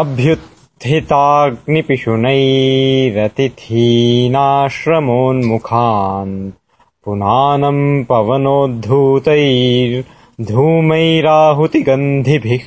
अभ्युत्थिताग्निपिशुनैरतिथीनाश्रमोन्मुखान् पुनानम् पवनोद्धूतैर्धूमैराहुतिगन्धिभिः